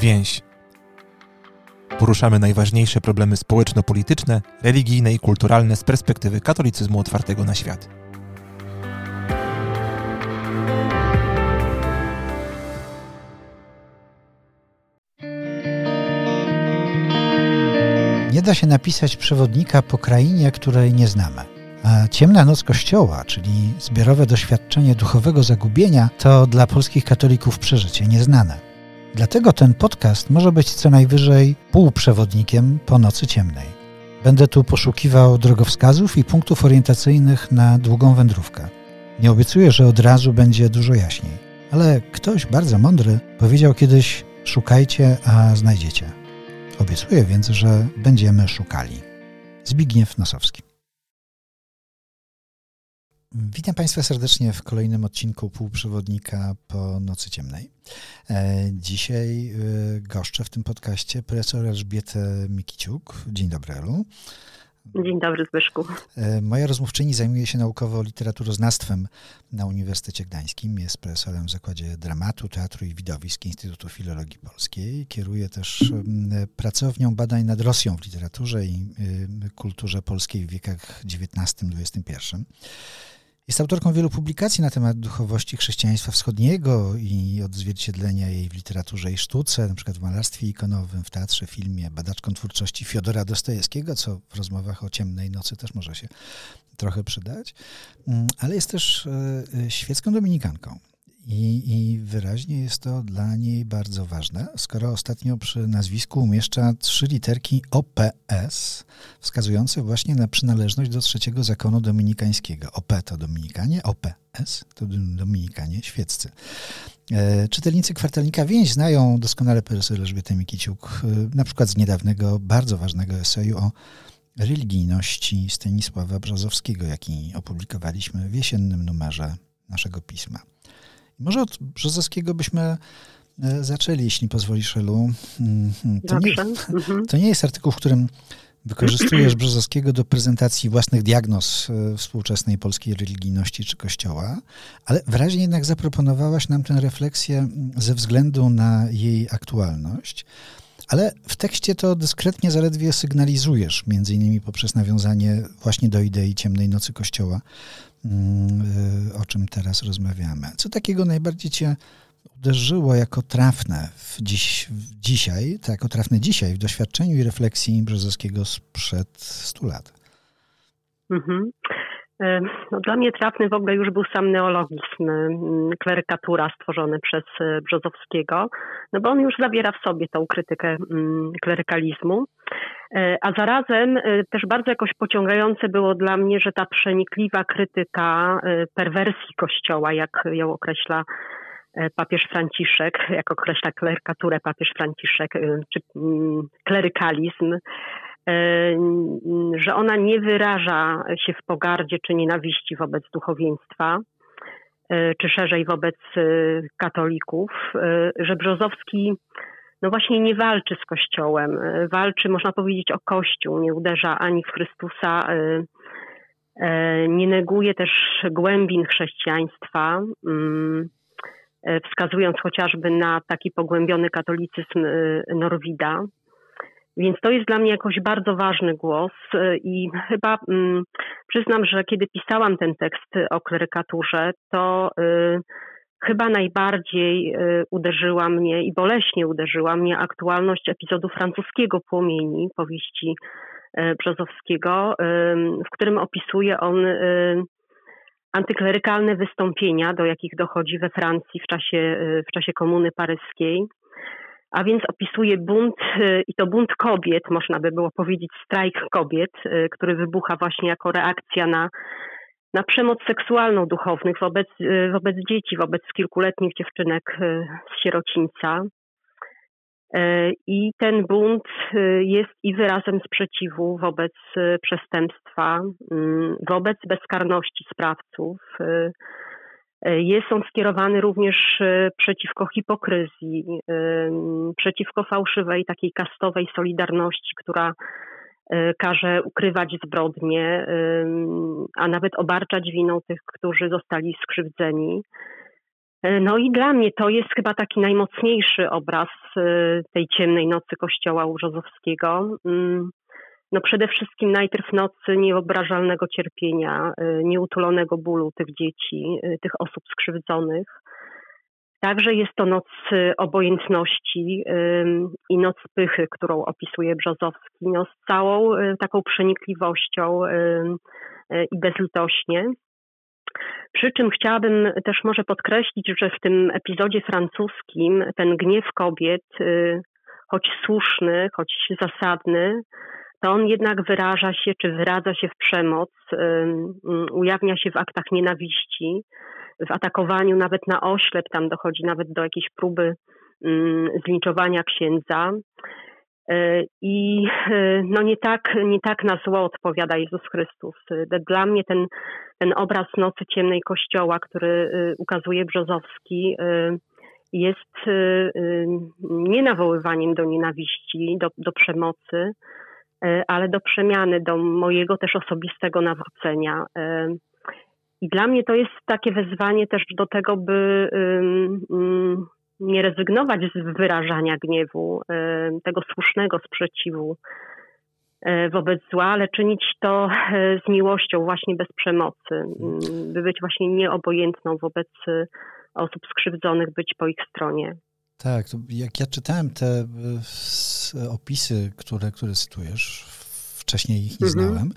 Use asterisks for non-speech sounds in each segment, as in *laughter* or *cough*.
Więź. Poruszamy najważniejsze problemy społeczno-polityczne, religijne i kulturalne z perspektywy katolicyzmu otwartego na świat. Nie da się napisać przewodnika po krainie, której nie znamy. A Ciemna Noc Kościoła, czyli zbiorowe doświadczenie duchowego zagubienia, to dla polskich katolików przeżycie nieznane. Dlatego ten podcast może być co najwyżej półprzewodnikiem po nocy ciemnej. Będę tu poszukiwał drogowskazów i punktów orientacyjnych na długą wędrówkę. Nie obiecuję, że od razu będzie dużo jaśniej, ale ktoś bardzo mądry powiedział kiedyś: Szukajcie, a znajdziecie. Obiecuję więc, że będziemy szukali. Zbigniew Nosowski. Witam Państwa serdecznie w kolejnym odcinku Półprzewodnika po Nocy Ciemnej. E, dzisiaj e, goszczę w tym podcaście profesor Elżbietę Mikiciuk. Dzień dobry, Elu. Dzień dobry, Zbyszku. E, moja rozmówczyni zajmuje się naukowo literaturoznawstwem na Uniwersytecie Gdańskim. Jest profesorem w Zakładzie Dramatu, Teatru i Widowisk Instytutu Filologii Polskiej. Kieruje też pracownią badań nad Rosją w literaturze i kulturze polskiej w wiekach XIX-XXI. Jest autorką wielu publikacji na temat duchowości chrześcijaństwa wschodniego i odzwierciedlenia jej w literaturze i sztuce, przykład w malarstwie ikonowym, w teatrze, filmie, badaczką twórczości Fiodora Dostojewskiego, co w rozmowach o ciemnej nocy też może się trochę przydać, mm, ale jest też e, e, świecką dominikanką. I, I, wyraźnie jest to dla niej bardzo ważne, skoro ostatnio przy nazwisku umieszcza trzy literki OPS, wskazujące właśnie na przynależność do trzeciego zakonu dominikańskiego. OP to Dominikanie, OPS to Dominikanie świeccy. E, czytelnicy kwartalnika Więź znają doskonale profesor Elżbietę Mikiciuk, e, na przykład z niedawnego, bardzo ważnego eseju o religijności Stanisława Brzozowskiego, jaki opublikowaliśmy w jesiennym numerze naszego pisma. Może od Brzozowskiego byśmy e, zaczęli, jeśli pozwolisz, Elu. Mhm. To nie, mhm. to nie jest artykuł, w którym wykorzystujesz Brzozowskiego do prezentacji własnych diagnoz e, współczesnej polskiej religijności czy kościoła, ale wyraźnie jednak zaproponowałaś nam tę refleksję ze względu na jej aktualność. Ale w tekście to dyskretnie zaledwie sygnalizujesz, między innymi poprzez nawiązanie właśnie do idei ciemnej nocy Kościoła, mm, o czym teraz rozmawiamy. Co takiego najbardziej cię uderzyło jako trafne w dziś, w dzisiaj, to jako trafne dzisiaj w doświadczeniu i refleksji Brzozowskiego sprzed 100 lat? Mhm. E, no, dla mnie trafny w ogóle już był sam neologizm, mm, klerykatura stworzony przez Brzozowskiego, no bo on już zawiera w sobie tą krytykę mm, klerykalizmu. E, a zarazem też bardzo jakoś pociągające było dla mnie, że ta przenikliwa krytyka perwersji Kościoła, jak ją określa papież Franciszek, jak określa klerykaturę papież Franciszek, czy mm, klerykalizm, E, że ona nie wyraża się w pogardzie czy nienawiści wobec duchowieństwa, e, czy szerzej wobec e, katolików, że Brzozowski no właśnie nie walczy z Kościołem, walczy, można powiedzieć, o Kościół, nie uderza ani w Chrystusa, nie neguje też głębin chrześcijaństwa, mm, wskazując chociażby na taki pogłębiony katolicyzm Norwida. Więc to jest dla mnie jakoś bardzo ważny głos i chyba mm, przyznam, że kiedy pisałam ten tekst o klerykaturze, to chyba najbardziej y, uderzyła mnie i boleśnie uderzyła mnie aktualność epizodu francuskiego Płomieni, powieści y, Brzozowskiego, w którym opisuje on y, antyklerykalne wystąpienia, do jakich dochodzi we Francji w czasie, w czasie komuny paryskiej. A więc opisuje bunt i to bunt kobiet, można by było powiedzieć strajk kobiet, który wybucha właśnie jako reakcja na, na przemoc seksualną duchownych wobec, y, wobec dzieci, wobec kilkuletnich dziewczynek z sierocińca. I ten bunt jest i wyrazem sprzeciwu wobec przestępstwa, wobec bezkarności sprawców, jest on skierowany również przeciwko hipokryzji, przeciwko fałszywej takiej kastowej solidarności, która każe ukrywać zbrodnie, a nawet obarczać winą tych, którzy zostali skrzywdzeni. No i dla mnie to jest chyba taki najmocniejszy obraz tej ciemnej nocy kościoła Urzozowskiego. Mm, no przede wszystkim najpierw nocy niewyobrażalnego cierpienia, nieutulonego bólu tych dzieci, tych osób skrzywdzonych. Także jest to noc obojętności i noc pychy, którą opisuje Brzozowski, no z całą taką przenikliwością i bezlitośnie. Przy czym chciałabym też może podkreślić, że w tym epizodzie francuskim ten gniew kobiet, y, choć słuszny, choć zasadny, to on jednak wyraża się, czy wyradza się w przemoc, y, y, ujawnia się w aktach nienawiści, w atakowaniu nawet na oślep, tam dochodzi nawet do jakiejś próby zlinczowania księdza. I no nie tak, nie tak na zło odpowiada Jezus Chrystus. Dla mnie ten ten obraz Nocy Ciemnej Kościoła, który ukazuje Brzozowski, jest nie nawoływaniem do nienawiści, do, do przemocy, ale do przemiany, do mojego też osobistego nawrócenia. I dla mnie to jest takie wezwanie też do tego, by nie rezygnować z wyrażania gniewu, tego słusznego sprzeciwu E, wobec zła, ale czynić to e, z miłością, właśnie bez przemocy, by być właśnie nieobojętną wobec e, osób skrzywdzonych, być po ich stronie. Tak, jak ja czytałem te opisy, które, które cytujesz, wcześniej ich nie mhm. znałem,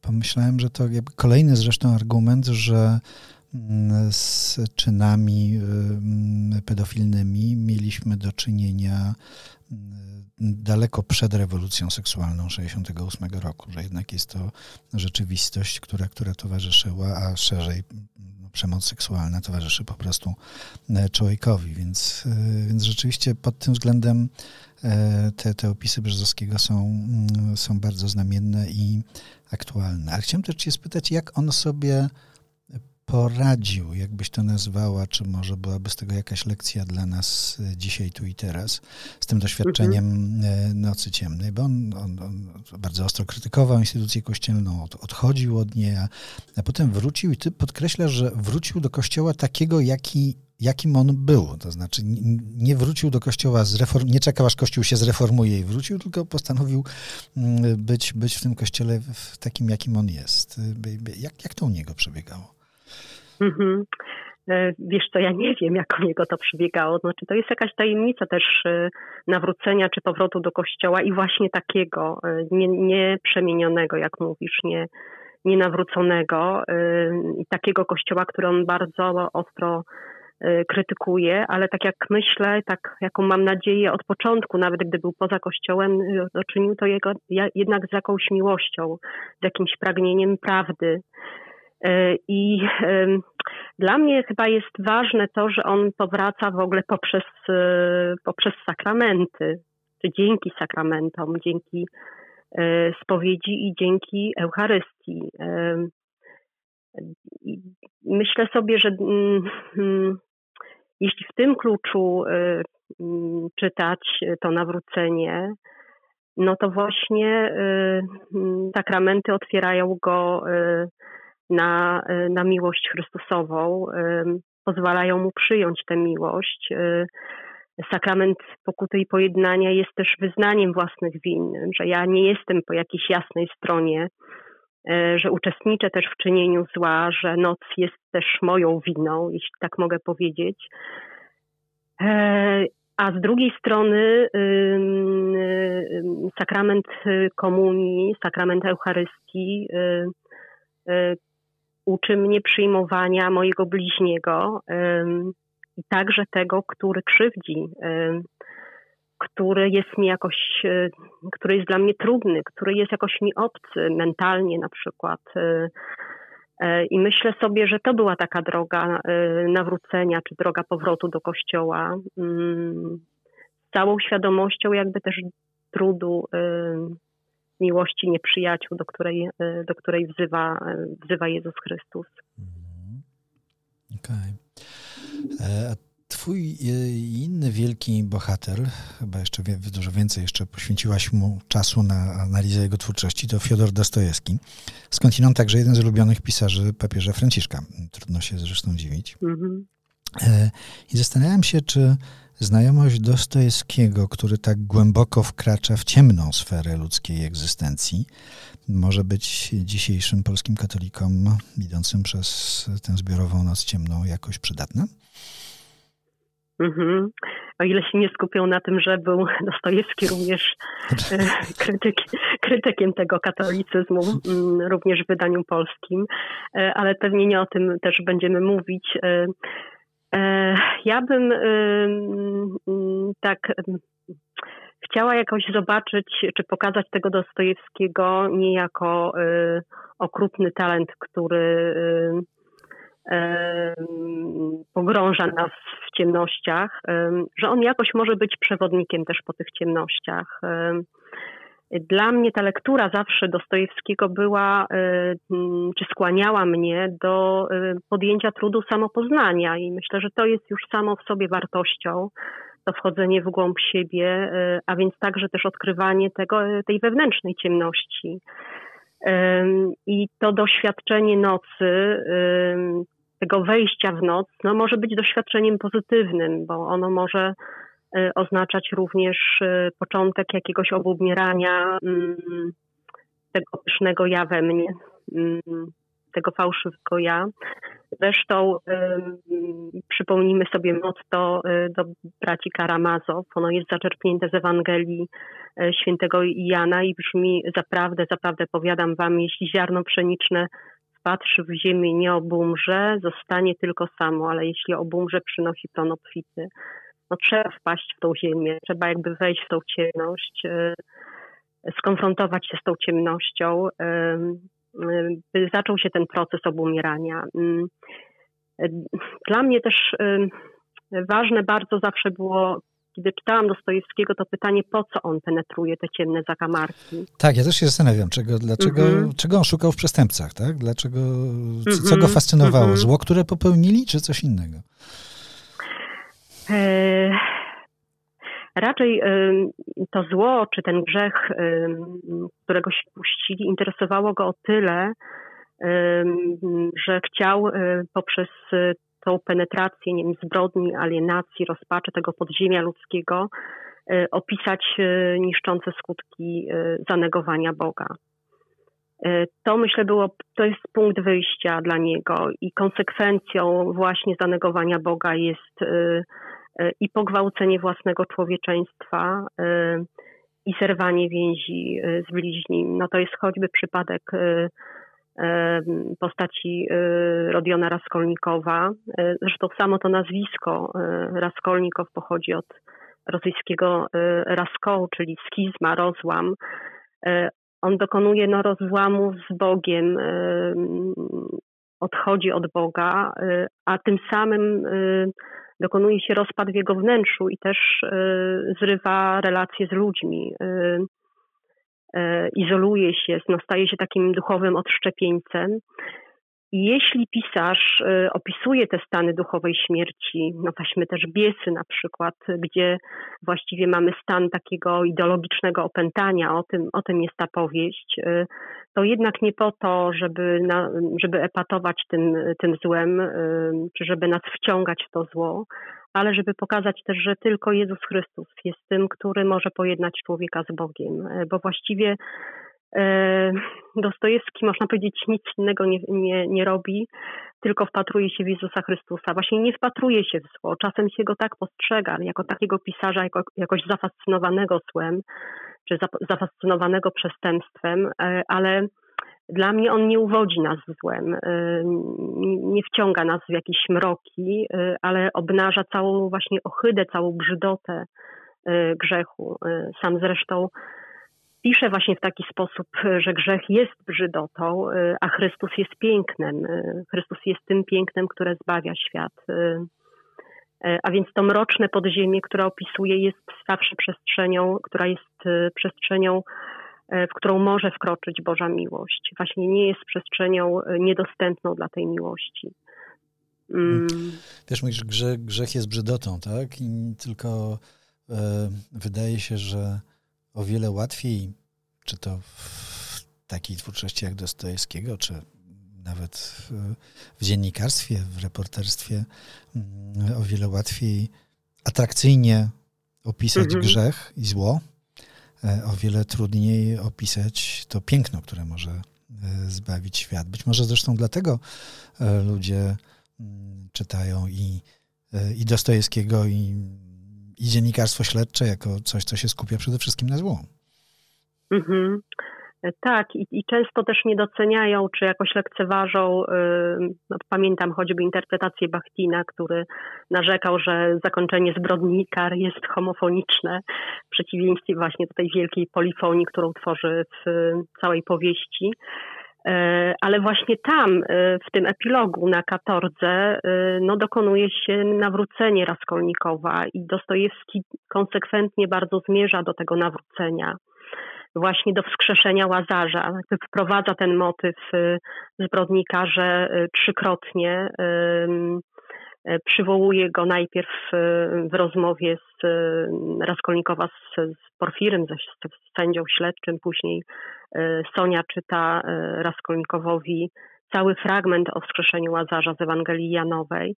pomyślałem, że to kolejny zresztą argument, że mm, z czynami mm, pedofilnymi mieliśmy do czynienia daleko przed rewolucją seksualną 68 roku, że jednak jest to rzeczywistość, która, która towarzyszyła, a szerzej przemoc seksualna towarzyszy po prostu e, człowiekowi, więc, e, więc rzeczywiście pod tym względem e, te, te opisy Brzozowskiego są, mm, są bardzo znamienne i aktualne. Ale chciałem też Cię spytać, jak on sobie poradził, jakbyś to nazwała, czy może byłaby z tego jakaś lekcja dla nas e, dzisiaj, tu i teraz, z tym doświadczeniem mhm. Nocy Ciemnej, bo on, on, on, bardzo ostro krytykował instytucję kościelną, od, odchodził od niej, a, a potem wrócił i ty podkreślasz, że wrócił do kościoła takiego, jaki jakim on był. To znaczy nie wrócił do kościoła, zreform, nie czekał aż kościół się zreformuje i wrócił, tylko postanowił mm, być, być w tym kościele w takim, jakim on jest. Jak, jak to u niego przebiegało? Mhm. E, wiesz co, ja nie wiem, jak niego to przebiegało. Znaczy, to jest jakaś tajemnica też e, nawrócenia czy powrotu do kościoła i właśnie takiego, e, nie, nie przemienionego, jak mówisz, nie, nie nawróconego i takiego kościoła, który on bardzo ostro krytykuje, ale tak jak myślę, tak jaką mam nadzieję od początku, nawet gdy był poza kościołem, czynił to jego, jednak z jakąś miłością, z jakimś pragnieniem prawdy, I dla mnie chyba jest ważne to, że on powraca w ogóle poprzez, e, poprzez sakramenty, czy dzięki sakramentom, dzięki e, spowiedzi i dzięki Eucharystii. Myślę sobie, że mm, mm, jeśli w tym kluczu mm, czytać to nawrócenie, no to właśnie sakramenty otwierają go na, na miłość Chrystusową, pozwalają mu przyjąć tę miłość. Y, sakrament pokuty i pojednania jest też wyznaniem własnych win, że ja nie jestem po jakiejś jasnej stronie, y, że uczestniczę też w czynieniu zła, że noc jest też moją winą, jeśli tak mogę powiedzieć. E, a z drugiej strony sakrament komunii, sakrament Eucharystii uczy mnie przyjmowania mojego bliźniego i także tego, który krzywdzi, który jest mi jakoś, e, który jest dla mnie trudny, który jest jakoś mi obcy mentalnie na przykład. E, e, I myślę sobie, że to była taka droga nawrócenia, czy droga powrotu do kościoła. Mm, z całą świadomością jakby też trudu miłości nieprzyjaciół, do której, e, do której wzywa, e, wzywa Jezus Chrystus. Mhm. Okej. Okay. twój inny wielki bohater, chyba jeszcze dużo więcej jeszcze poświęciłaś mu czasu na analizę jego twórczości, to Fiodor Dostojewski. Skądinąd także jeden z ulubionych pisarzy papieża Franciszka. Trudno się zresztą dziwić. Mhm. I zastanawiam się, czy Znajomość Dostojewskiego, który tak głęboko wkracza w ciemną sferę ludzkiej egzystencji, może być dzisiejszym polskim katolikom idącym przez tę zbiorową noc ciemną jakoś przydatna? Mhm. O ile się nie skupią na tym, że był Dostojewski również e, *laughs* krytyk, krytykiem tego katolicyzmu, również w wydaniu polskim, e, ale pewnie nie o tym też będziemy mówić. E, ja bym tak chciała jakoś zobaczyć, czy pokazać tego Dostojewskiego nie jako y, okrutny talent, który pogrąża nas w ciemnościach, że on jakoś może być przewodnikiem też po tych ciemnościach. Dla mnie ta lektura zawsze Dostojewskiego była, y, mm, czy skłaniała mnie do y, podjęcia trudu samopoznania i myślę, że to jest już samo w sobie wartością, to wchodzenie w głąb siebie, y, a więc także też odkrywanie tego, tej wewnętrznej ciemności. I to doświadczenie nocy, tego wejścia w noc, no może być doświadczeniem pozytywnym, bo ono może oznaczać również y, początek jakiegoś obumierania mm, tego pysznego ja we mnie, mm, tego fałszywego ja. Zresztą przypomnijmy sobie motto y, do braci Karamazow. Ono jest zaczerpnięte z Ewangelii świętego Jana i brzmi zaprawdę, zaprawdę powiadam wam, jeśli ziarno pszeniczne wpatrzy w ziemię nie obumrze, zostanie tylko samo, ale jeśli obumrze, przynosi plon obfity no, trzeba wpaść w tą ziemię, trzeba jakby wejść w tą ciemność, e, skonfrontować się z tą ciemnością, e, e, by zaczął się ten proces obumierania. Mm, dla mnie też ważne bardzo zawsze było kiedy czytałam Dostojewskiego, to pytanie, po co on penetruje te ciemne zakamarki. Tak, ja też się zastanawiam, czego, dlaczego, mm -hmm. czego on szukał w przestępcach, tak? Dlaczego, co, mm -hmm. co go fascynowało? Mm -hmm. Zło, które popełnili, czy coś innego? E, raczej to zło, czy ten grzech, którego się puścili, interesowało go o tyle, że chciał e, poprzez tą penetrację nie wiem, zbrodni, alienacji, rozpaczy tego podziemia ludzkiego e, opisać niszczące skutki zanegowania Boga. To myślę było, to jest punkt wyjścia dla niego i konsekwencją właśnie zanegowania Boga jest E, i pogwałcenie własnego człowieczeństwa e, i zerwanie więzi e, z bliźnim. No to jest choćby przypadek postaci Rodiona Raskolnikowa. Zresztą samo to nazwisko Raskolnikow pochodzi od rosyjskiego Raskoł, czyli schizma, rozłam. On dokonuje no, rozłamu z Bogiem, odchodzi od Boga, a tym samym dokonuje się rozpad w jego wnętrzu i też e, zrywa relacje z ludźmi. E, e, izoluje się, no, staje się takim duchowym odszczepieńcem. Jeśli pisarz opisuje te stany duchowej śmierci, no weźmy też biesy na przykład, gdzie właściwie mamy stan takiego ideologicznego opętania, o tym, o tym jest ta powieść, to jednak nie po to, żeby, na, żeby epatować tym, tym złem, czy żeby nas wciągać w to zło, ale żeby pokazać też, że tylko Jezus Chrystus jest tym, który może pojednać człowieka z Bogiem, bo właściwie Dostojewski, można powiedzieć, nic innego nie, nie, nie robi, tylko wpatruje się w Jezusa Chrystusa. Właśnie nie wpatruje się w zło. Czasem się go tak postrzega, jako takiego pisarza, jako, jakoś zafascynowanego złem, czy zafascynowanego przestępstwem, e, ale dla mnie on nie uwodzi nas złem, e, nie wciąga nas w jakieś mroki, e, ale obnaża całą właśnie ohydę, całą brzydotę grzechu. Sam zresztą pisze właśnie w taki sposób, że grzech jest brzydotą, a Chrystus jest pięknem. Chrystus jest tym pięknem, które zbawia świat. E, a więc to mroczne podziemie, które opisuje, jest zawsze przestrzenią, która jest e, przestrzenią, e, w którą może wkroczyć Boża miłość. Właśnie nie jest przestrzenią niedostępną dla tej miłości. Mm. Wiesz, mówisz, grzech, grzech jest brzydotą, tak? I tylko e, wydaje się, że o wiele łatwiej, czy to w takiej twórczości jak Dostojewskiego, czy nawet w, w dziennikarstwie, w reporterstwie, mm, o wiele łatwiej atrakcyjnie opisać mhm. grzech i zło, e, o wiele trudniej opisać to piękno, które może e, zbawić świat. Być może zresztą dlatego e, ludzie mm, czytają i, i Dostojewskiego, i, i dziennikarstwo śledcze jako coś, co się skupia przede wszystkim na zło. Mhm. Tak, i, i, często też nie doceniają, czy jakoś lekceważą. No, pamiętam choćby interpretację Bachtina, który narzekał, że zakończenie zbrodni kar jest homofoniczne, w przeciwieństwie właśnie do tej wielkiej polifonii, którą tworzy w całej powieści. E, ale właśnie tam, e, w tym epilogu na katordze, e, no, dokonuje się nawrócenie Raskolnikowa i Dostojewski konsekwentnie bardzo zmierza do tego nawrócenia właśnie do wskrzeszenia Łazarza. Wprowadza ten motyw zbrodnikarze y, trzykrotnie. Y, przywołuje go najpierw w rozmowie z Raskolnikowa z, z Porfirem, ze, z sędzią śledczym, później Sonia czyta Raskolnikowowi cały fragment o wskrzeszeniu Łazarza z Ewangelii Janowej.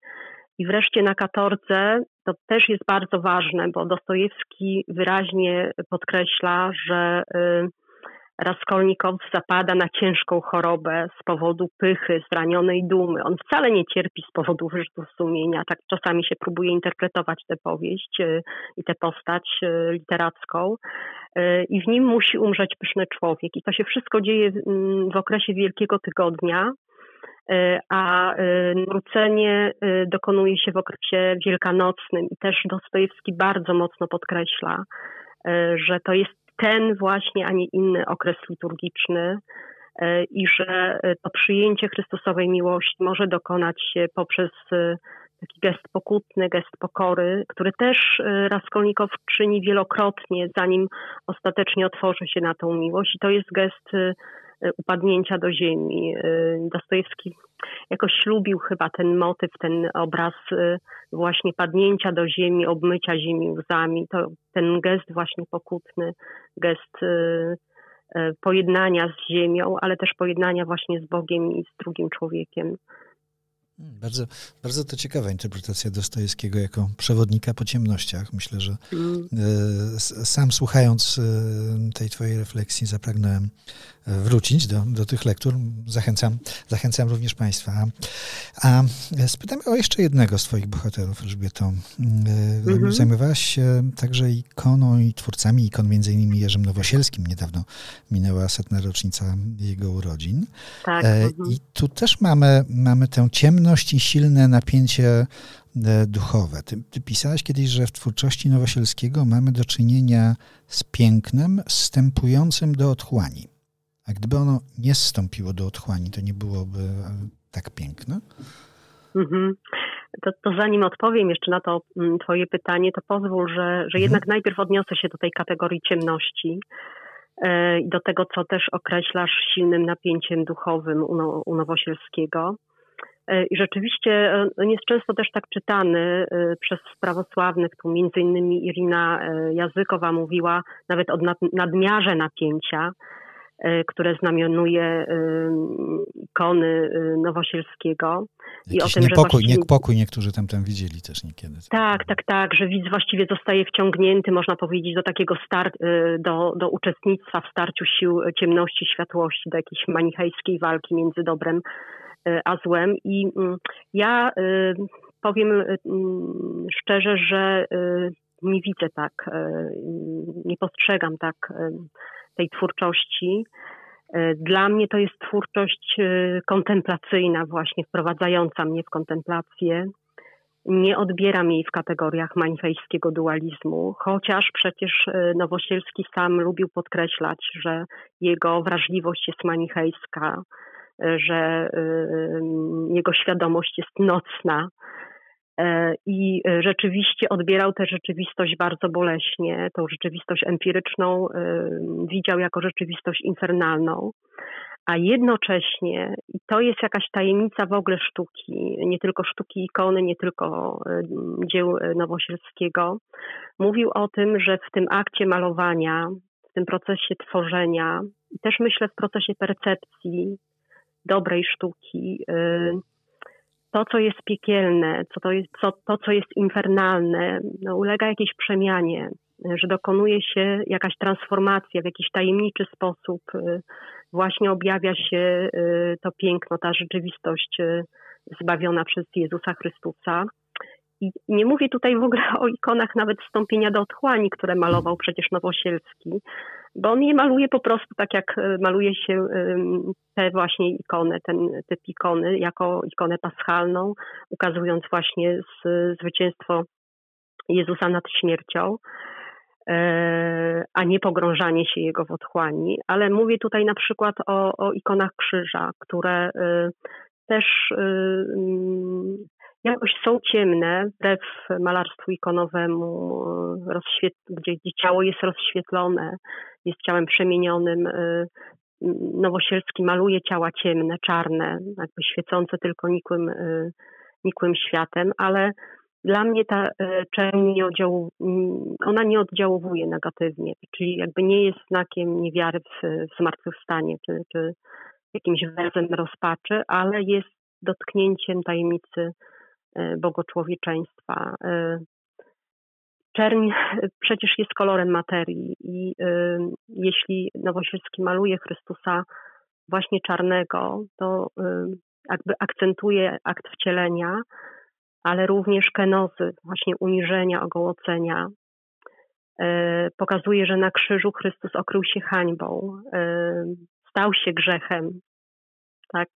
I wreszcie na katordze to też jest bardzo ważne, bo Dostojewski wyraźnie podkreśla, że y, Raskolnikow zapada na ciężką chorobę z powodu pychy, zranionej dumy. On wcale nie cierpi z powodu wyrzutów sumienia. Tak czasami się próbuje interpretować tę powieść y, i tę postać y, literacką. I w nim musi umrzeć pyszny człowiek. I to się wszystko dzieje w okresie Wielkiego Tygodnia, a e, nawrócenie e, dokonuje się w okresie wielkanocnym i też Dostojewski bardzo mocno podkreśla, że to jest ten właśnie, a nie inny okres liturgiczny i że to przyjęcie Chrystusowej miłości może dokonać się poprzez taki gest pokutny, gest pokory, który też Raskolnikow czyni wielokrotnie, zanim ostatecznie otworzy się na tą miłość. I to jest gest upadnięcia do ziemi. Dostojewski jakoś lubił chyba ten motyw, ten obraz y, właśnie padnięcia do ziemi, obmycia ziemi łzami. To ten gest właśnie pokutny, gest pojednania z ziemią, ale też pojednania właśnie z Bogiem i z drugim człowiekiem. Hmm, bardzo, bardzo to ciekawa interpretacja Dostojewskiego jako przewodnika po ciemnościach. Myślę, że mm. sam słuchając tej twojej refleksji zapragnąłem wrócić do, do tych lektur. Zachęcam, zachęcam również Państwa. A spytam o jeszcze jednego z Twoich bohaterów, Elżbieto. Mhm. Zajmowałaś się także ikoną i twórcami ikon, między innymi Jerzym Nowosielskim. Niedawno minęła setna rocznica jego urodzin. Tak. E, mhm. I tu też mamy, mamy tę ciemność i silne napięcie e, duchowe. Ty, ty pisałaś kiedyś, że w twórczości Nowosielskiego mamy do czynienia z pięknem wstępującym do otchłani. A gdyby ono nie zstąpiło do otchłani, to nie byłoby e, tak piękne? Mhm. To, to, zanim odpowiem jeszcze na to mm, Twoje pytanie, to pozwól, że, że mhm. jednak najpierw odniosę się do tej kategorii ciemności e, i do tego, co też określasz silnym napięciem duchowym u, no, u Nowosielskiego. E, I rzeczywiście on jest często też tak czytany przez prawosławnych, tu między innymi Irina Jazykowa mówiła nawet o nadmiarze napięcia, E, które znamionuje ikony Nowosielskiego. Jakiś I o tym, niepokój, że niepokój niektórzy tam tam widzieli też niekiedy. Tak, tak, tak, że widz właściwie zostaje wciągnięty, można powiedzieć, do takiego start, y, do, do uczestnictwa w starciu sił ciemności, światłości, do jakiejś manichejskiej walki między dobrem a złem. I mm, ja powiem szczerze, że nie widzę tak, nie postrzegam tak tej twórczości. E, dla mnie to jest twórczość e, kontemplacyjna, właśnie wprowadzająca mnie w kontemplację. Nie odbieram jej w kategoriach manifejskiego dualizmu, chociaż przecież e, Nowosielski sam lubił podkreślać, że jego wrażliwość jest manichejska, że jego świadomość jest nocna, E, i rzeczywiście odbierał tę rzeczywistość bardzo boleśnie, tą rzeczywistość empiryczną e, widział jako rzeczywistość infernalną. a jednocześnie, i to jest jakaś tajemnica w ogóle sztuki, nie tylko sztuki ikony, nie tylko dzieł Nowosielskiego, mówił o tym, że w tym akcie malowania, w tym procesie tworzenia, i też myślę w procesie percepcji dobrej sztuki, to, co jest piekielne, co to, jest, co, to, co jest infernalne, no, ulega jakiejś przemianie, że dokonuje się jakaś transformacja w jakiś tajemniczy sposób, y, właśnie objawia się y, to piękno, ta rzeczywistość y, zbawiona przez Jezusa Chrystusa. I nie mówię tutaj w ogóle o ikonach nawet wstąpienia do otchłani, które malował przecież Nowosielski, bo on je maluje po prostu tak, jak e, maluje się te właśnie ikony, ten typ ikony, jako ikonę paschalną, ukazując właśnie zwycięstwo Jezusa nad śmiercią, e, a nie pogrążanie się jego w otchłani. Ale mówię tutaj na przykład o, o ikonach krzyża, które e, też jakoś są ciemne, wbrew malarstwu ikonowemu, gdzie, gdzie ciało jest rozświetlone, jest ciałem przemienionym. Y, Nowosielski maluje ciała ciemne, czarne, jakby świecące tylko nikłym, y, nikłym światem, ale dla mnie ta czerń nie oddziału, ona nie oddziałuje negatywnie, czyli jakby nie jest znakiem niewiary w, zmartwychwstanie, czy, czy jakimś wyrazem rozpaczy, ale jest dotknięciem tajemnicy bogoczłowieczeństwa. Czerń przecież jest kolorem materii i y, jeśli Nowosielski maluje Chrystusa właśnie czarnego, to jakby akcentuje akt wcielenia, ale również kenozy, właśnie uniżenia, ogołocenia. Pokazuje, że na krzyżu Chrystus okrył się hańbą, stał się grzechem. Tak,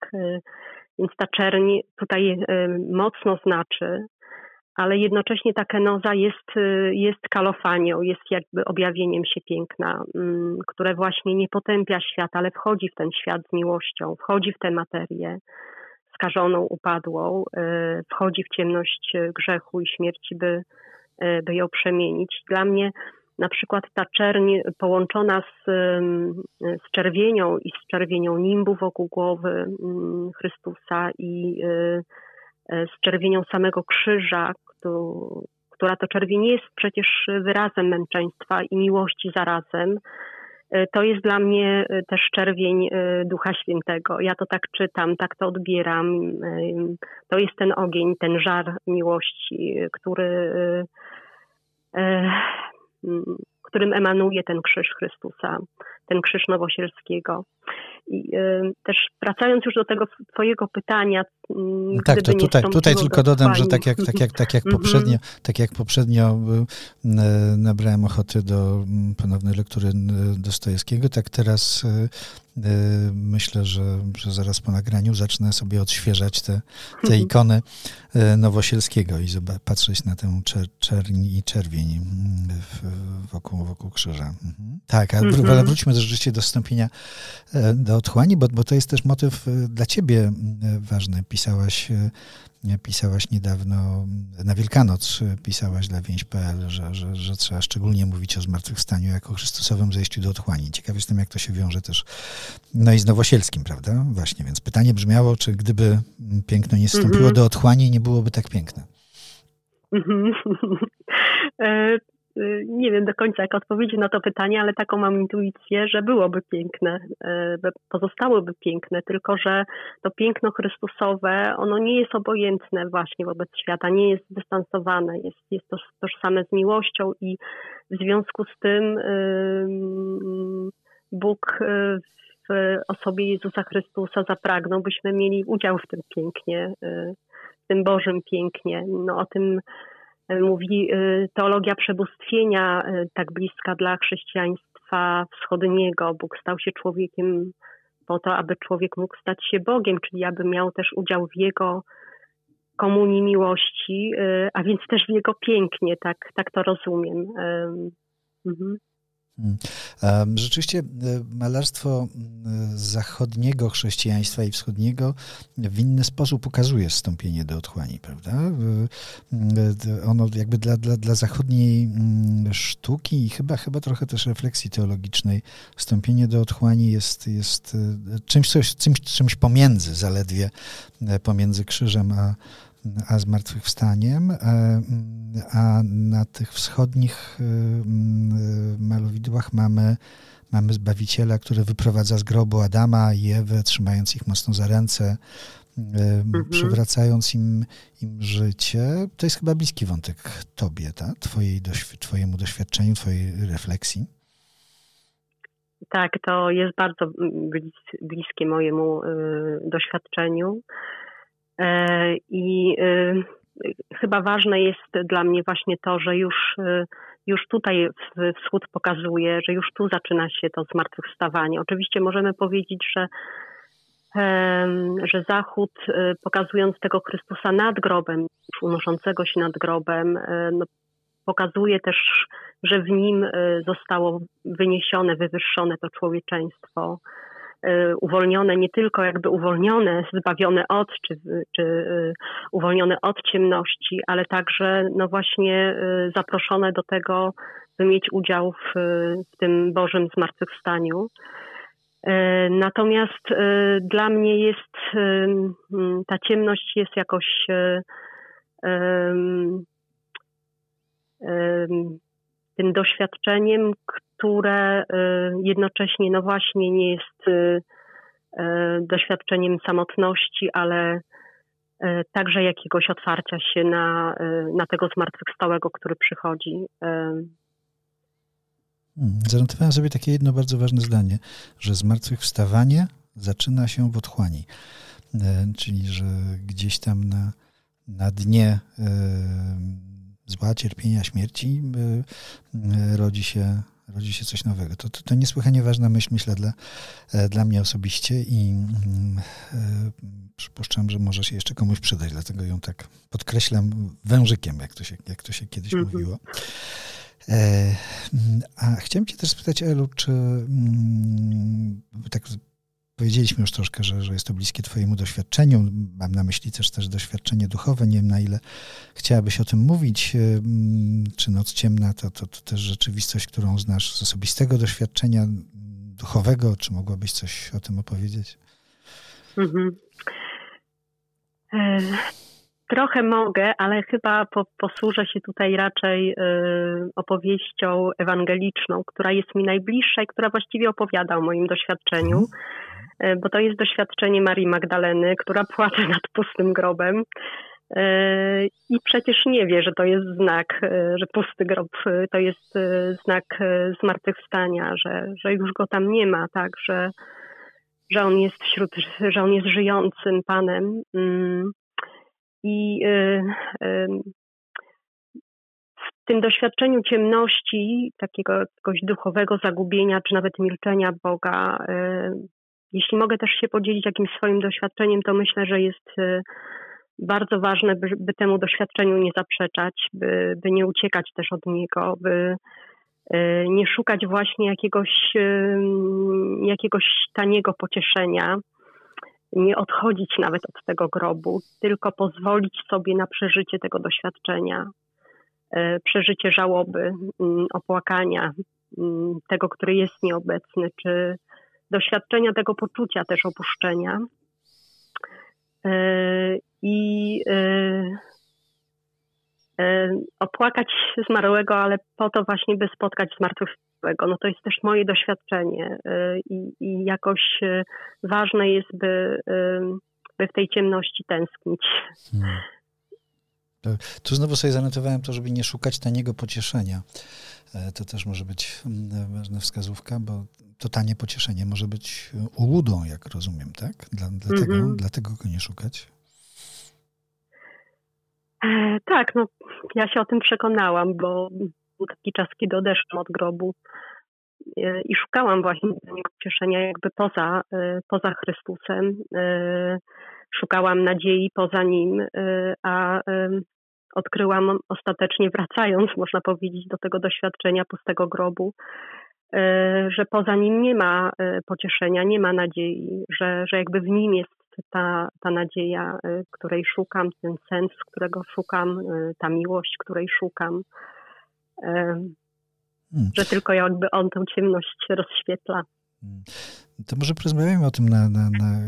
więc ta czerń tutaj mocno znaczy, ale jednocześnie ta kenoza jest, y, jest kalofanią, jest jakby objawieniem się piękna, mm, które właśnie nie potępia świata, ale wchodzi w ten świat z miłością, wchodzi w tę materię skażoną, upadłą, y, wchodzi w ciemność y, grzechu i śmierci, by, by ją przemienić. Dla mnie na przykład ta czerń połączona z, z czerwienią i z czerwienią nimbu wokół głowy mm, Chrystusa i z czerwienią samego krzyża, która to czerwień jest przecież wyrazem męczeństwa i miłości zarazem. E, to jest dla mnie e, też czerwień e, Ducha Świętego. Ja to tak czytam, tak to odbieram. To jest ten ogień, ten żar miłości, który, którym emanuje ten krzyż Chrystusa, ten krzyż Nowosielskiego. I y, też wracając już do tego twojego pytania. Mm, tak, to tutaj, tutaj tylko dodam, że tak jak, tak jak, tak jak mhm. poprzednio, tak jak poprzednio y, nabrałem ochoty do mm, ponownej lektury Dostojewskiego, tak teraz y, myślę, że, że zaraz po nagraniu zacznę sobie odświeżać te, te ikony Nowosielskiego i patrzeć na tę czer, czerń i czerwień mm, wokół, wokół krzyża. Mhm. Tak, ale mhm. wróćmy rzeczywiście do wstąpienia do otchłani, bo, bo to jest też motyw e, dla ciebie e, ważny. Pisałaś, e, pisałaś niedawno, na Wielkanoc pisałaś dla więź.pl, że, że, że trzeba szczególnie mówić o zmartwychwstaniu jako Chrystusowym zejściu do otchłani. Ciekaw jestem, jak to się wiąże też no i z Nowosielskim, prawda? Właśnie, więc pytanie brzmiało, czy gdyby piękno nie wstąpiło mm -hmm. do otchłani, nie byłoby tak piękne? Mm -hmm. *laughs* Y, nie wiem do końca, jak odpowiedzieć na to pytanie, ale taką mam intuicję, że byłoby piękne, y, pozostałoby piękne, tylko że to piękno Chrystusowe, ono nie jest obojętne właśnie wobec świata, nie jest zdystansowane, jest, jest to tożsame z miłością i w związku z tym Bóg y, w osobie Jezusa Chrystusa zapragnął, byśmy mieli udział w tym pięknie, w tym Bożym pięknie. No o tym mówi y, teologia przebóstwienia, y, tak bliska dla chrześcijaństwa wschodniego. Bóg stał się człowiekiem po to, aby człowiek mógł stać się Bogiem, czyli aby miał też udział w Jego komunii miłości, y, a więc też w Jego pięknie, tak, tak to rozumiem. Mhm. Hmm. Rzeczywiście e, malarstwo zachodniego chrześcijaństwa i wschodniego w inny sposób pokazuje stąpienie do otchłani, prawda? Ono jakby dla, dla, dla zachodniej sztuki i chyba, chyba trochę też refleksji teologicznej stąpienie do otchłani jest, jest czymś, coś, czymś, czymś pomiędzy zaledwie, pomiędzy krzyżem a, a zmartwychwstaniem, e, a na tych wschodnich y, y, malowidłach mamy, mamy Zbawiciela, który wyprowadza z grobu Adama i Ewę, trzymając ich mocno za ręce, y, mhm. przywracając im, im życie. To jest chyba bliski wątek tobie, tak? Twojej, twojemu doświadczeniu, twojej refleksji. Tak, to jest bardzo bliskie mojemu doświadczeniu. E, I e, chyba ważne jest dla mnie właśnie to, że już, e, już tutaj wschód pokazuje, że już tu zaczyna się to zmartwychwstawanie. Oczywiście możemy powiedzieć, że że Zachód, pokazując tego Chrystusa nad grobem, unoszącego się nad grobem, no, pokazuje też, że w nim zostało wyniesione, wywyższone to człowieczeństwo, uwolnione, nie tylko jakby uwolnione, zbawione od, czy, czy y, uwolnione od ciemności, ale także no właśnie y, zaproszone do tego, by mieć udział w, w tym Bożym zmartwychwstaniu. Natomiast dla mnie jest ta ciemność jest jakoś tym doświadczeniem, które y, jednocześnie no właśnie nie jest y, y, doświadczeniem samotności, ale także jakiegoś otwarcia się na, na tego zmartwychwstałego, który przychodzi. Hmm, zanotowałem sobie takie jedno bardzo ważne zdanie, że zmartwychwstawanie zaczyna się w otchłani. Czyli, że gdzieś tam na, na dnie zła, cierpienia, śmierci rodzi się rodzi się coś nowego. To, to, to niesłychanie ważna myśl, myślę, dla, e, dla mnie osobiście i mm, e, przypuszczam, że może się jeszcze komuś przydać, dlatego ją tak podkreślam wężykiem, jak to się, jak to się kiedyś mm -hmm. mówiło. E, a chciałem cię też spytać, Elu, czy mm, tak Powiedzieliśmy już troszkę, że, że jest to bliskie Twojemu doświadczeniu. Mam na myśli też, też doświadczenie duchowe. Nie wiem, na ile chciałabyś o tym mówić. Czy Noc Ciemna to, to, to też rzeczywistość, którą znasz z osobistego doświadczenia duchowego? Czy mogłabyś coś o tym opowiedzieć? Mhm. E, trochę mogę, ale chyba po, posłużę się tutaj raczej y, opowieścią ewangeliczną, która jest mi najbliższa i która właściwie opowiada o moim doświadczeniu. Mhm. E, bo to jest doświadczenie Marii Magdaleny, która płacze nad pustym grobem. E, I przecież nie wie, że to jest znak, e, że pusty grob to jest znak zmartwychwstania, że, że już go tam nie ma, tak, że, że on jest wśród, że on jest żyjącym Panem. Mm. I w tym doświadczeniu ciemności, takiego jakiegoś duchowego zagubienia, czy nawet milczenia Boga, jeśli mogę też się podzielić jakimś swoim doświadczeniem, to myślę, że jest y, bardzo ważne, by, by temu doświadczeniu nie zaprzeczać, by, by nie uciekać też od niego, by y, nie szukać właśnie jakiegoś, y, jakiegoś taniego pocieszenia, nie odchodzić nawet od tego grobu, tylko pozwolić sobie na przeżycie tego doświadczenia, przeżycie żałoby, mm, opłakania, mm, tego, który jest nieobecny, czy doświadczenia tego poczucia też opuszczenia. E, I e, e, opłakać zmarłego, ale po to właśnie, by spotkać zmartwychwstałego. No to jest też moje doświadczenie i, i jakoś ważne jest, by, by w tej ciemności tęsknić. Hmm. Tu znowu sobie zanotowałem to, żeby nie szukać taniego pocieszenia. To też może być mm, ważna wskazówka, bo to tanie pocieszenie może być ułudą, jak rozumiem, tak? Dla, dlatego, mm -hmm. dlatego go nie szukać. E, tak, no ja się o tym przekonałam, bo był taki czas, kiedy odeszłam od grobu e, i szukałam właśnie tego pocieszenia jakby poza, e, poza Chrystusem. E, szukałam nadziei poza Nim, e, a e, odkryłam ostatecznie wracając, można powiedzieć, do tego doświadczenia pustego grobu, że poza nim nie ma pocieszenia, nie ma nadziei, że, że jakby w nim jest ta, ta nadzieja, której szukam, ten sens, którego szukam, ta miłość, której szukam. Hmm. Że tylko jakby on tę ciemność rozświetla. Hmm. To może porozmawiajmy o tym na, na, na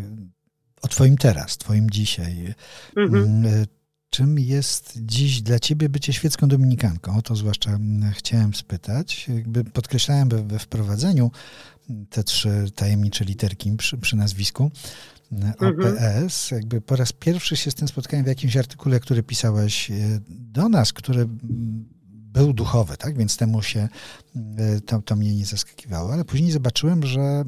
o Twoim teraz, Twoim dzisiaj. Mhm. Czym jest dziś dla Ciebie bycie świecką dominikanką? O to zwłaszcza chciałem spytać. Jakby podkreślałem we, wprowadzeniu te trzy tajemnicze literki przy, przy nazwisku OPS. Mhm. Jakby po raz pierwszy się z tym spotkałem w jakimś artykule, który pisałeś e, do nas, który był duchowy, tak? więc temu się e, to, to mnie nie zaskakiwało, ale później zobaczyłem, że e,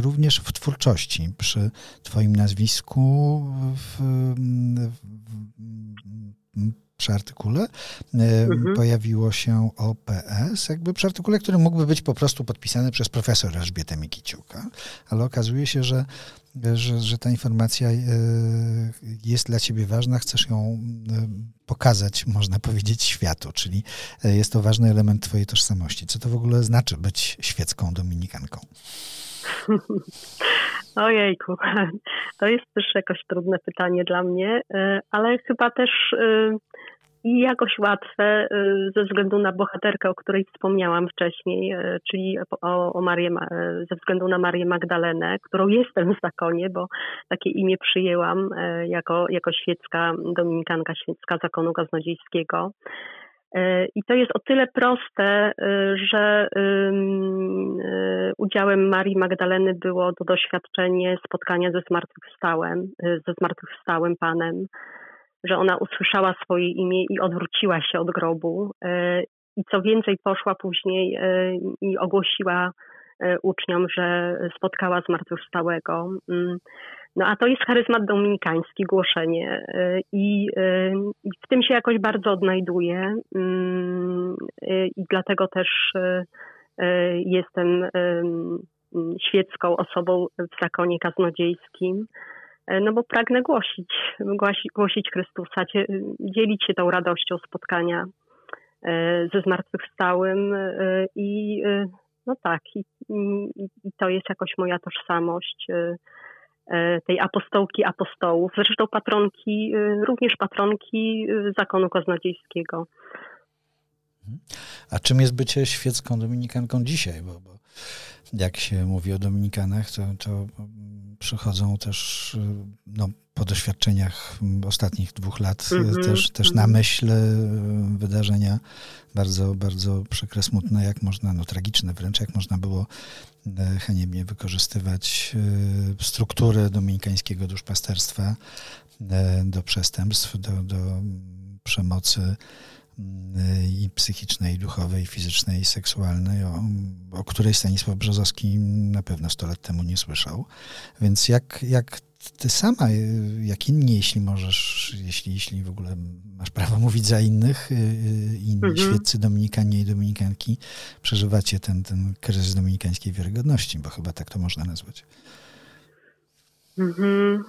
również w twórczości przy Twoim nazwisku w, przy artykule e, mhm. pojawiło się OPS, jakby przy artykule, który mógłby być po prostu podpisany przez profesor Elżbietę Mikiciuka, ale okazuje się, że że, że ta informacja e, jest dla ciebie ważna, chcesz ją e, pokazać, można powiedzieć, światu, czyli jest to ważny element twojej tożsamości. Co to w ogóle znaczy być świecką dominikanką? *laughs* Ojejku, *laughs* to jest też jakoś trudne pytanie dla mnie, ale chyba też i jakoś łatwe y, ze względu na bohaterkę, o której wspomniałam wcześniej, czyli o, o Marię, ze względu na Marię Magdalenę, którą jestem w zakonie, bo takie imię przyjęłam jako, jako świecka dominikanka, świecka zakonu kaznodziejskiego. I to jest o tyle proste, że udziałem Marii Magdaleny było to doświadczenie spotkania ze zmartwychwstałym, ze zmartwychwstałym Panem, że ona usłyszała swoje imię i odwróciła się od grobu. E, I co więcej, poszła później e, i ogłosiła e, uczniom, że spotkała zmartwychwstałego. Mm. No a to jest charyzmat dominikański, głoszenie i, i w tym się jakoś bardzo odnajduję mm. i dlatego też jestem świecką osobą w zakonie kaznodziejskim. No bo pragnę głosić, głosić, Chrystusa, dzielić się tą radością spotkania ze zmartwychwstałym i no tak, i, i, to jest jakoś moja tożsamość tej apostołki apostołów, zresztą patronki, również patronki zakonu kaznodziejskiego. A czym jest bycie świecką dominikanką dzisiaj? Bo, bo jak się mówi o dominikanach, to, to przychodzą też no, po doświadczeniach ostatnich dwóch lat mm -hmm, też, też na myśl e, wydarzenia. Bardzo, bardzo przykre, smutne, jak można, no tragiczne wręcz, jak można było e, haniebnie wykorzystywać e, strukturę dominikańskiego duszpasterstwa do przestępstw, do, do przemocy i psychicznej, i duchowej, i fizycznej, i seksualnej, o, o której Stanisław Brzozowski na pewno 100 lat temu nie słyszał. Więc jak, jak ty sama, jak inni, jeśli możesz, jeśli, jeśli w ogóle masz prawo mówić za innych, y, y, inni mhm. świeccy dominikanie i dominikanki, przeżywacie ten, ten kryzys dominikańskiej wiarygodności, bo chyba tak to można nazwać. Mhm.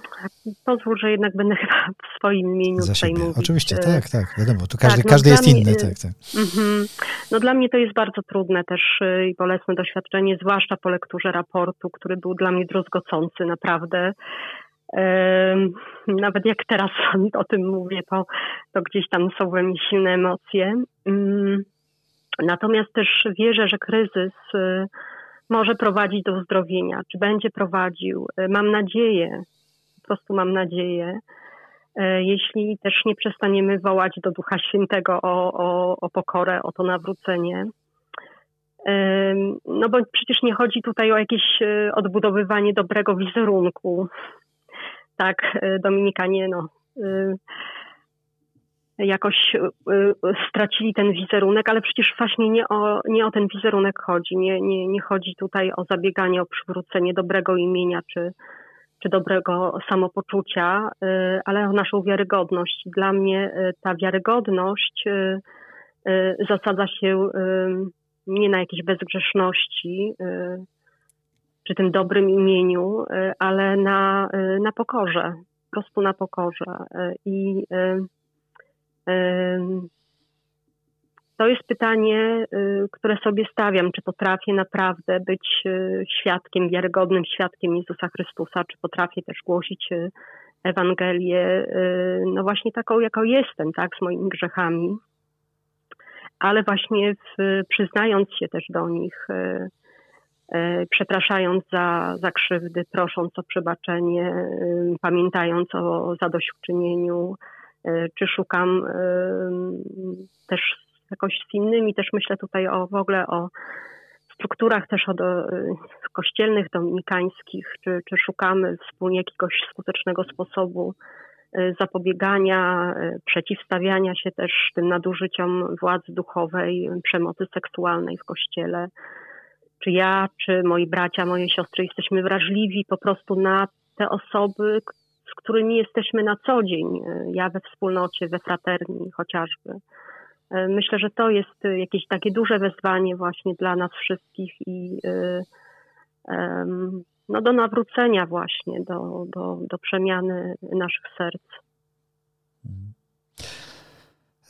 Pozwól, że jednak będę *laughs* chyba w swoim imieniu Za tutaj mówić. Oczywiście, tak, tak, wiadomo, to każdy, tak, no każdy jest mnie, inny. Tak, tak. Mhm. No dla mnie to jest bardzo trudne też y, i bolesne doświadczenie, zwłaszcza po lekturze raportu, który był dla mnie druzgocący naprawdę. Nawet jak teraz *laughs* o tym mówię, to, to gdzieś tam są we mnie silne emocje. Mm. Natomiast też wierzę, że kryzys może prowadzić do uzdrowienia, czy będzie prowadził. E, mam nadzieję, po prostu mam nadzieję, e, jeśli też nie przestaniemy wołać do Ducha Świętego o, o, o pokorę, o to nawrócenie. E, no bo przecież nie chodzi tutaj o jakieś odbudowywanie dobrego wizerunku. Tak, Dominikanie, no jakoś y, y, stracili ten wizerunek, ale przecież właśnie nie o, nie o ten wizerunek chodzi. Nie, nie, nie chodzi tutaj o zabieganie o przywrócenie dobrego imienia czy, czy dobrego samopoczucia, y, ale o naszą wiarygodność. Dla mnie ta wiarygodność zasadza się nie na jakiejś bezgrzeszności czy tym dobrym imieniu, ale na, na pokorze, po prostu na pokorze. I to jest pytanie, które sobie stawiam, czy potrafię naprawdę być świadkiem, wiarygodnym świadkiem Jezusa Chrystusa, czy potrafię też głosić Ewangelię, no właśnie taką, jaką jestem, tak, z moimi grzechami, ale właśnie w, przyznając się też do nich, przepraszając za, za krzywdy, prosząc o przebaczenie, pamiętając o zadośćuczynieniu, czy szukam też jakoś z innymi, też myślę tutaj o w ogóle o strukturach też od kościelnych, dominikańskich, czy, czy szukamy wspólnie jakiegoś skutecznego sposobu zapobiegania, przeciwstawiania się też tym nadużyciom władzy duchowej, przemocy seksualnej w kościele, czy ja, czy moi bracia, moje siostry jesteśmy wrażliwi po prostu na te osoby, którymi jesteśmy na co dzień. Ja we wspólnocie, we fraterni chociażby. Myślę, że to jest jakieś takie duże wezwanie właśnie dla nas wszystkich i no, do nawrócenia właśnie, do, do, do przemiany naszych serc. E,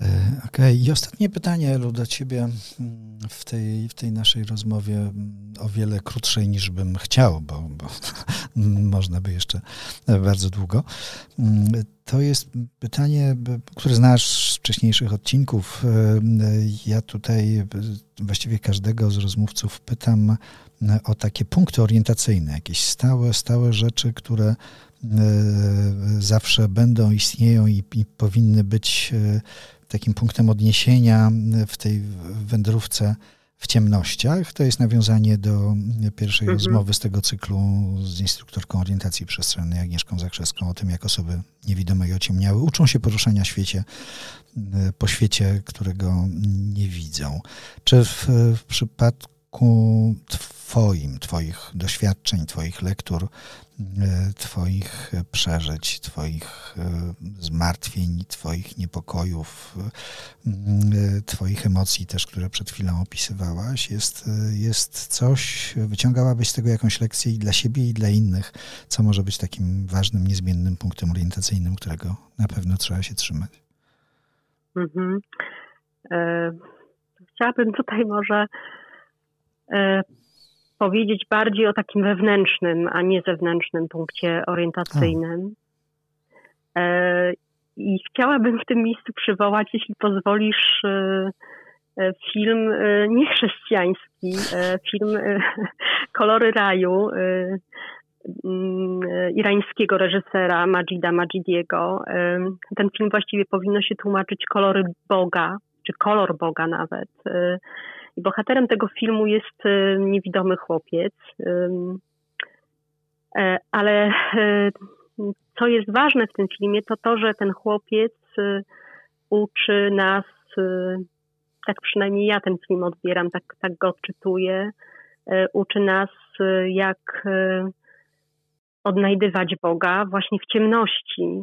okej, okay. i ostatnie pytanie, Elu, do ciebie mm, w tej, w tej naszej rozmowie mm, o wiele krótszej niż bym chciał, bo, bo *laughs* można by jeszcze bardzo długo. Mm, to jest pytanie, które znasz z wcześniejszych odcinków. E, ja tutaj właściwie każdego z rozmówców pytam o takie punkty orientacyjne, jakieś stałe, stałe rzeczy, które e, zawsze będą, istnieją i, i powinny być takim punktem odniesienia w tej wędrówce w ciemnościach. To jest nawiązanie do pierwszej mhm. rozmowy z tego cyklu z instruktorką orientacji przestrzennej Agnieszką Zakrzewską o tym, jak osoby niewidome i ociemniałe uczą się poruszania w świecie, po świecie, którego nie widzą. Czy w, w przypadku Twoim, Twoich doświadczeń, Twoich lektur, e, Twoich przeżyć, Twoich e, zmartwień, Twoich niepokojów, e, Twoich emocji też, które przed chwilą opisywałaś, jest, jest coś, wyciągałabyś z tego jakąś lekcję i dla siebie, i dla innych, co może być takim ważnym, niezmiennym punktem orientacyjnym, którego na pewno trzeba się trzymać. Mhm. E, chciałabym tutaj może e, powiedzieć bardziej o takim wewnętrznym, a nie zewnętrznym punkcie orientacyjnym. E, I chciałabym w tym miejscu przywołać, jeśli pozwolisz, e, e, film niechrześcijański, film Kolory Raju mm, irańskiego reżysera Majida Majidiego. Ten film właściwie powinno się tłumaczyć Kolory Boga, czy Kolor Boga nawet. I bohaterem tego filmu jest y, niewidomy chłopiec. E, ale e, co jest ważne w tym filmie, to to, że ten chłopiec uczy nas, tak przynajmniej ja ten film odbieram, tak, tak go odczytuję, e, uczy nas, jak odnajdywać Boga właśnie w ciemności,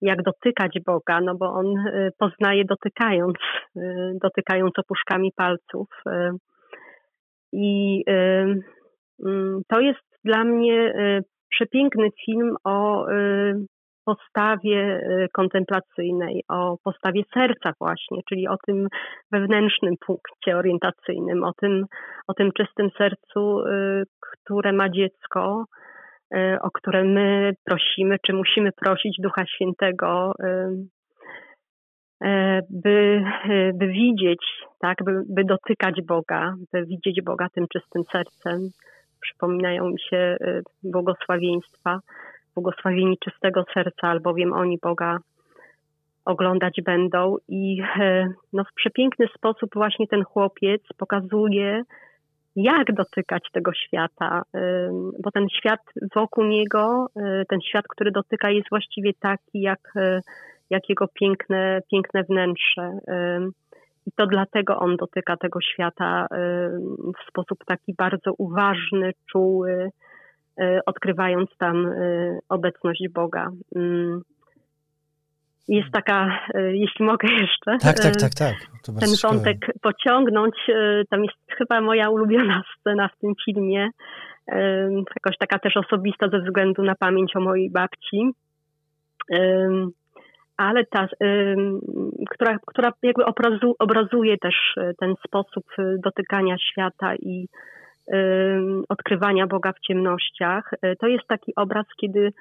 jak dotykać Boga, no bo on y, poznaje dotykając, y, dotykając opuszkami palców. Y, I to jest dla mnie przepiękny film o postawie kontemplacyjnej, o postawie serca właśnie, czyli o tym wewnętrznym punkcie orientacyjnym, o tym, o tym czystym sercu, które ma dziecko, o które my prosimy, czy musimy prosić Ducha Świętego, y, y, by, by widzieć, tak, by, by dotykać Boga, by widzieć Boga tym czystym sercem. Przypominają mi się błogosławieństwa, błogosławieni czystego serca, albowiem oni Boga oglądać będą. I no, w przepiękny sposób właśnie ten chłopiec pokazuje, jak dotykać tego świata, bo ten świat wokół niego, y, ten świat, który dotyka, jest właściwie taki, jak, y, jak jego piękne, piękne wnętrze. I to dlatego on dotyka tego świata w sposób taki bardzo uważny, czuły, y, odkrywając tam obecność Boga jest taka, e, jeśli mogę jeszcze. Tak, tak, tak, tak. ten wątek ciekawe. pociągnąć. E, tam jest chyba moja ulubiona *laughs* scena w tym filmie. E, jakoś taka też osobista ze względu na pamięć o mojej babci. ale ta, która, która jakby obrazu, obrazuje też ten sposób dotykania świata i odkrywania Boga w ciemnościach. To jest taki obraz, kiedy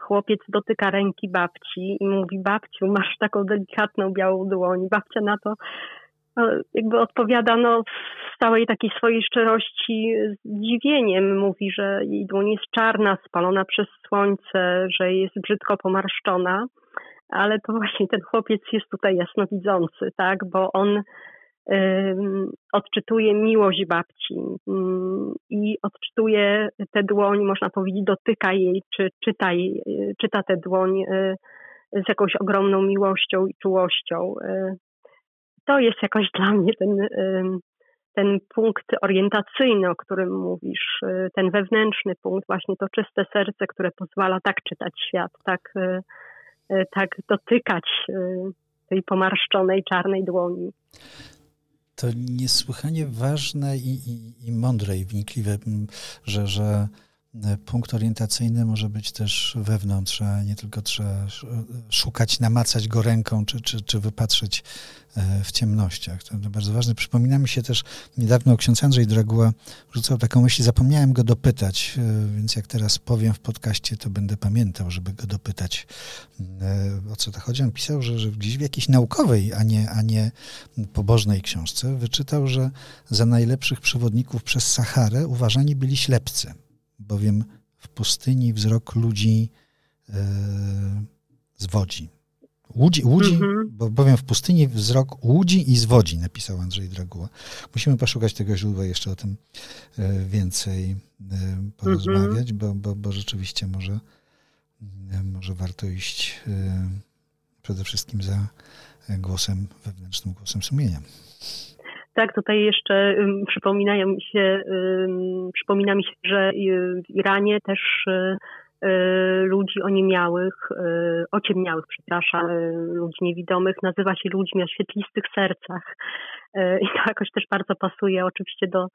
chłopiec dotyka ręki babci i mówi: Babciu, masz taką delikatną białą dłoń. Babcia na to jakby odpowiada no, w całej takiej swojej szczerości zdziwieniem. Mówi, że jej dłoń jest czarna, spalona przez słońce, że jest brzydko pomarszczona, ale to właśnie ten chłopiec jest tutaj jasnowidzący, tak, bo on y, odczytuje miłość babci y, i odczytuje tę dłoń, można powiedzieć, dotyka jej, czy czyta, jej, czyta tę dłoń y, z jakąś ogromną miłością i czułością. Y, to jest jakoś dla mnie ten, ten punkt orientacyjny, o którym mówisz, y, ten wewnętrzny punkt, właśnie to czyste serce, które pozwala tak czytać świat, tak, tak dotykać tej pomarszczonej czarnej dłoni. To niesłychanie ważne i, i, i mądre i wnikliwe, że, że punkt orientacyjny może być też wewnątrz, a nie tylko trzeba szukać, namacać go ręką, czy, czy, czy wypatrzeć e, w ciemnościach. To bardzo ważne. Przypomina mi się też, niedawno ksiądz Andrzej Draguła rzucał taką myśl, zapomniałem go dopytać, e, więc jak teraz powiem w podcaście, to będę pamiętał, żeby go dopytać, e, o co to chodzi. On pisał, że, że gdzieś w jakiejś naukowej, a nie, a nie pobożnej książce wyczytał, że za najlepszych przewodników przez Saharę uważani byli ślepcy bowiem w pustyni wzrok ludzi e, zwodzi. Łudzi, łudzi mhm. bo, bowiem w pustyni wzrok łudzi i zwodzi, napisał Andrzej Draguła. Musimy poszukać tego źródła, jeszcze o tym e, więcej e, porozmawiać, mhm. bo, bo, bo rzeczywiście może, może warto iść przede wszystkim za głosem wewnętrznym, głosem sumienia. Tak, tutaj jeszcze um, przypominają mi się, um, przypomina mi się, że w Iranie też y, y, ludzi oniemiałych, y, ociemniałych, przepraszam, ludzi niewidomych nazywa się ludźmi o świetlistych sercach. I to jakoś też bardzo pasuje oczywiście do,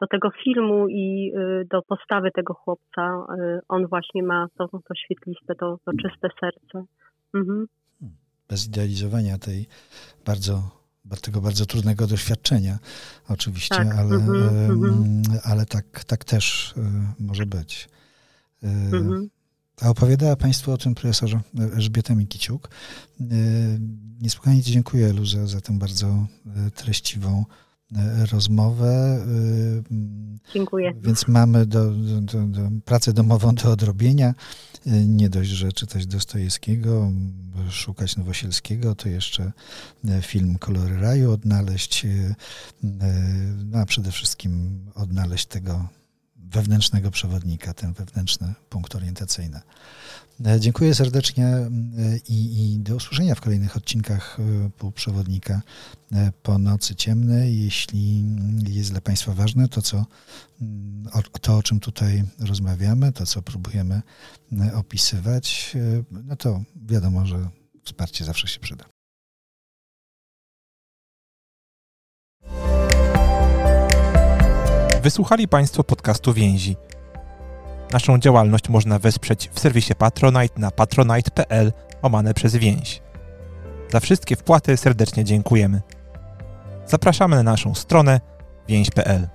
do tego filmu i do postawy tego chłopca. On właśnie ma to, to świetliste, to, to czyste serce. Mhm. Bez idealizowania tej bardzo tego bardzo trudnego doświadczenia, oczywiście, tak. ale, mm ale tak, tak też e, może być. Mm A opowiadała Państwu o tym profesorze Elżbieta Mikiciuk. E, niesłychanie dziękuję Luza za tę bardzo treściwą rozmowę. Dziękuję. Więc mamy do, do, do, pracę domową do odrobienia. Nie dość, że czytać Dostojewskiego, szukać Nowosielskiego, to jeszcze film Kolory Raju odnaleźć, no a przede wszystkim odnaleźć tego wewnętrznego przewodnika, ten wewnętrzny punkt orientacyjny. E, dziękuję serdecznie e, i, i, do usłyszenia w kolejnych odcinkach e, półprzewodnika po nocy ciemnej. Jeśli jest dla Państwa ważne to, co, to, o czym tutaj rozmawiamy, to, co próbujemy opisywać, no to wiadomo, że wsparcie zawsze się przyda. Wysłuchali Państwo podcastu Więzi. Naszą działalność można wesprzeć w serwisie Patronite na patronite.pl omane przez więź. Za wszystkie wpłaty serdecznie dziękujemy. Zapraszamy na naszą stronę więź.pl.